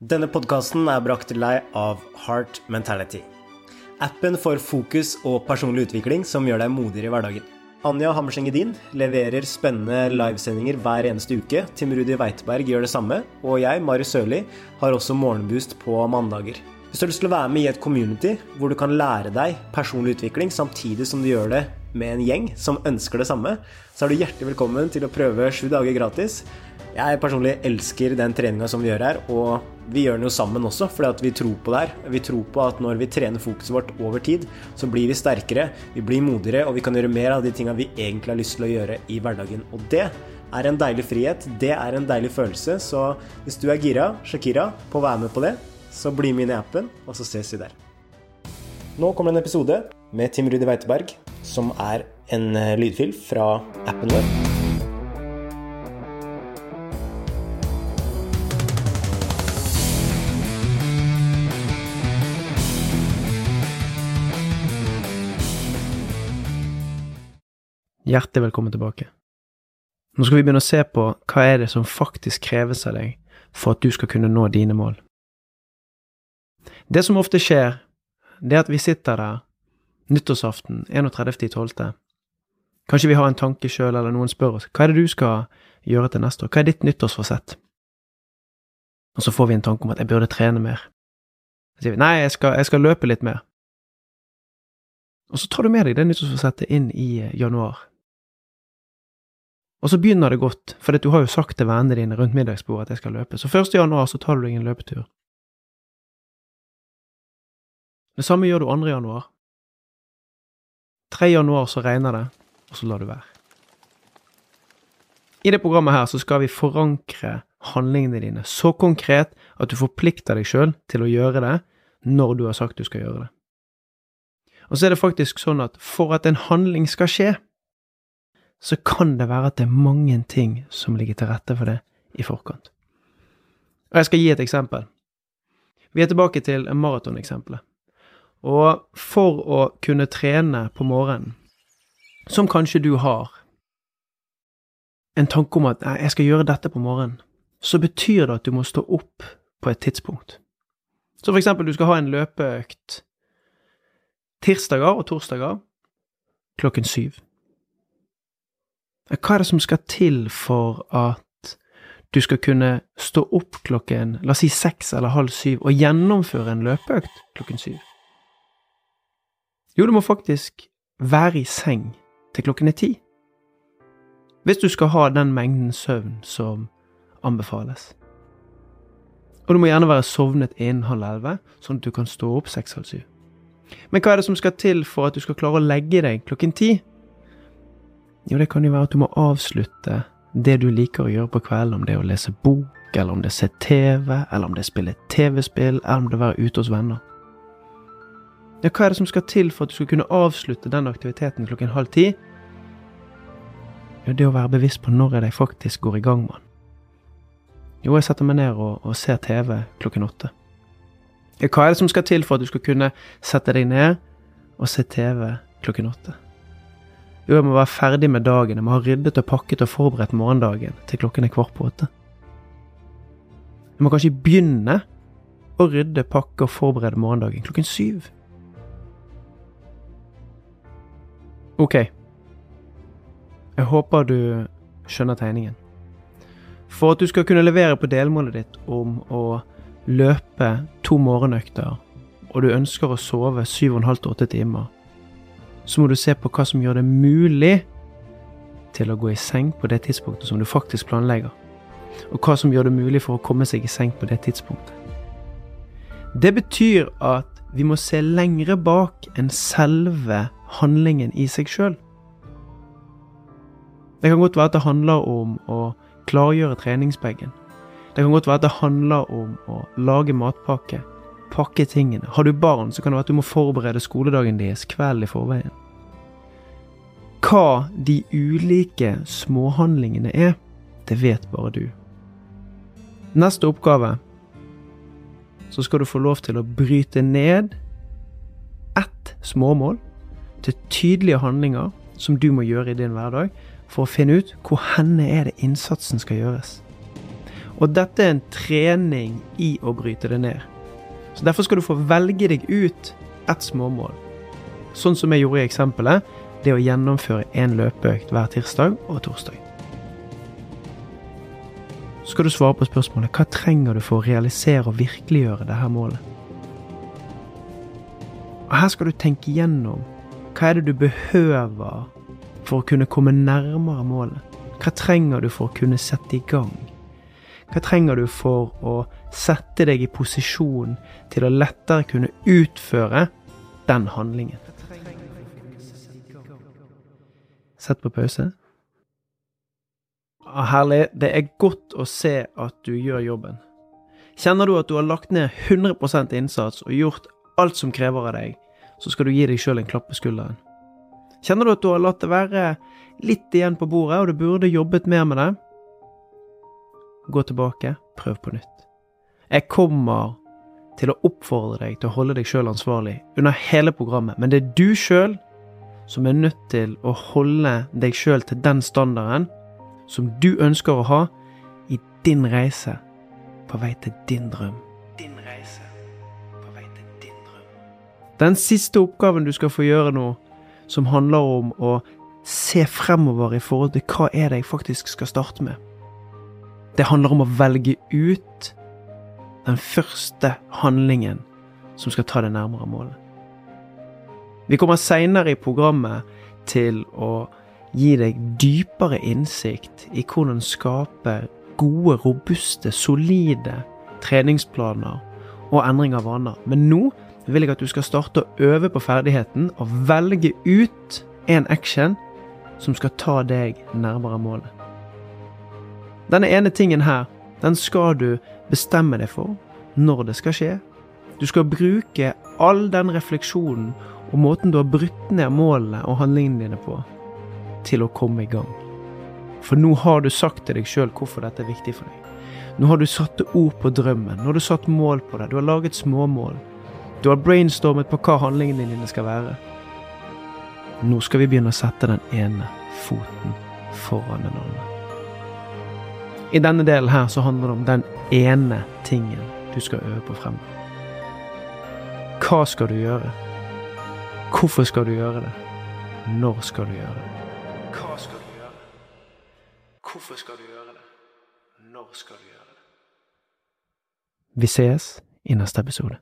Denne podkasten er brakt til deg av Heart Mentality. Appen for fokus og personlig utvikling som gjør deg modigere i hverdagen. Anja Hammerseng Edin leverer spennende livesendinger hver eneste uke. Tim Rudi Weiteberg gjør det samme, og jeg, Marius Sørli, har også morgenboost på mandager. Hvis du har lyst til å være med i et community hvor du kan lære deg personlig utvikling samtidig som du gjør det med en gjeng som ønsker det samme, så er du hjertelig velkommen til å prøve sju dager gratis. Jeg personlig elsker den treninga som vi gjør her, og vi gjør den jo sammen også, fordi at vi tror på det her. Vi tror på at når vi trener fokuset vårt over tid, så blir vi sterkere, vi blir modigere, og vi kan gjøre mer av de tinga vi egentlig har lyst til å gjøre i hverdagen. Og det er en deilig frihet, det er en deilig følelse, så hvis du er gira, Shakira, på å være med på det, så bli med inn i appen, og så ses vi der. Nå kommer en episode med Tim Rudi Weiteberg, som er en eh, lydfil fra appen vår. Hjertelig velkommen tilbake. Nå skal vi begynne å se på hva er det som faktisk kreves av deg for at du skal kunne nå dine mål. Det som ofte skjer, det er at vi sitter der nyttårsaften 31.12. Kanskje vi har en tanke sjøl, eller noen spør oss hva er det du skal gjøre til neste år, hva er ditt nyttårsforsett? Og så får vi en tanke om at jeg burde trene mer. Så sier vi nei, jeg skal, jeg skal løpe litt mer. Og så tar du med deg det nyttårsforsettet inn i januar. Og så begynner det godt, for du har jo sagt til vennene dine rundt middagsbordet at jeg skal løpe, så 1. januar så tar du deg en løpetur. Det samme gjør du 2. januar. 3. januar så regner det, og så lar du være. I det programmet her så skal vi forankre handlingene dine så konkret at du forplikter deg sjøl til å gjøre det når du har sagt du skal gjøre det. Og så er det faktisk sånn at for at en handling skal skje, så kan det være at det er mange ting som ligger til rette for det i forkant. Og jeg skal gi et eksempel. Vi er tilbake til maratoneksempelet. Og for å kunne trene på morgenen, som kanskje du har en tanke om at jeg skal gjøre dette på morgenen, så betyr det at du må stå opp på et tidspunkt. Så for eksempel, du skal ha en løpeøkt tirsdager og torsdager klokken syv. Hva er det som skal til for at du skal kunne stå opp klokken, la oss si seks eller halv syv, og gjennomføre en løpeøkt klokken syv? Jo, du må faktisk være i seng til klokken er ti. Hvis du skal ha den mengden søvn som anbefales. Og du må gjerne være sovnet innen halv elleve, sånn at du kan stå opp seks-halv syv. Men hva er det som skal til for at du skal klare å legge deg klokken ti? Jo, det kan jo være at du må avslutte det du liker å gjøre på kvelden, om det er å lese bok, eller om det er se TV, eller om det er spille TV-spill, eller om det er å være ute hos venner. Ja, hva er det som skal til for at du skal kunne avslutte den aktiviteten klokken halv ti? Jo, det å være bevisst på når jeg faktisk går i gang med den. Jo, jeg setter meg ned og, og ser TV klokken åtte. Ja, hva er det som skal til for at du skal kunne sette deg ned og se TV klokken åtte? Jo, jeg må være ferdig med dagen, jeg må ha ryddet og pakket og forberedt morgendagen til klokken er kvart på åtte. Jeg må kanskje begynne å rydde, pakke og forberede morgendagen klokken syv. Ok. Jeg håper du skjønner tegningen. For at du skal kunne levere på delmålet ditt om å løpe to morgenøkter, og du ønsker å sove 7,5-8 timer, så må du se på hva som gjør det mulig til å gå i seng på det tidspunktet som du faktisk planlegger, og hva som gjør det mulig for å komme seg i seng på det tidspunktet. Det betyr at vi må se lengre bak enn selve handlingen i seg sjøl. Det kan godt være at det handler om å klargjøre treningsbagen. Det kan godt være at det handler om å lage matpakke, pakke tingene. Har du barn, så kan det være at du må forberede skoledagen deres kvelden i forveien. Hva de ulike småhandlingene er, det vet bare du. Neste oppgave så skal du få lov til å bryte ned ett småmål til tydelige handlinger som du må gjøre i din hverdag, for å finne ut hvor henne er det innsatsen skal gjøres. Og dette er en trening i å bryte det ned. Så Derfor skal du få velge deg ut ett småmål. Sånn som jeg gjorde i eksempelet, det å gjennomføre én løpeøkt hver tirsdag og torsdag. Så skal du svare på spørsmålet hva trenger du for å realisere og virkeliggjøre dette målet. Og Her skal du tenke gjennom hva er det du behøver for å kunne komme nærmere målet. Hva trenger du for å kunne sette i gang? Hva trenger du for å sette deg i posisjon til å lettere kunne utføre den handlingen? Sett på pause. Ah, herlig. Det er godt å se at du gjør jobben. Kjenner du at du har lagt ned 100% innsats og gjort alt som krever av deg, så skal du gi deg sjøl en klapp på skulderen. Kjenner du at du har latt det være litt igjen på bordet, og du burde jobbet mer med det? Gå tilbake, prøv på nytt. Jeg kommer til å oppfordre deg til å holde deg sjøl ansvarlig under hele programmet, men det er du sjøl som er nødt til å holde deg sjøl til den standarden som du ønsker å ha i din reise på vei til din drøm. Din reise på vei til din drøm. Den siste oppgaven du skal få gjøre nå, som handler om å se fremover i forhold til hva er det jeg faktisk skal starte med. Det handler om å velge ut den første handlingen som skal ta deg nærmere målet. Vi kommer seinere i programmet til å gi deg dypere innsikt i hvordan skape gode, robuste, solide treningsplaner og endring av vaner. Men nå vil jeg at du skal starte å øve på ferdigheten og velge ut en action som skal ta deg nærmere målet. Denne ene tingen her, den skal du bestemme deg for når det skal skje. Du skal bruke all den refleksjonen og måten du har brutt ned målene og handlingene dine på, til å komme i gang. For nå har du sagt til deg sjøl hvorfor dette er viktig for deg. Nå har du satt ord på drømmen, nå har du satt mål på det, du har laget småmål. Du har brainstormet på hva handlingene dine skal være. Nå skal vi begynne å sette den ene foten foran den andre. I denne delen her så handler det om den ene tingen du skal øve på frem. Hva skal du gjøre? Hvorfor skal du gjøre det? Når skal du gjøre det? Hva skal du gjøre? Hvorfor skal du gjøre det? Når skal du gjøre det? Vi ses i neste episode.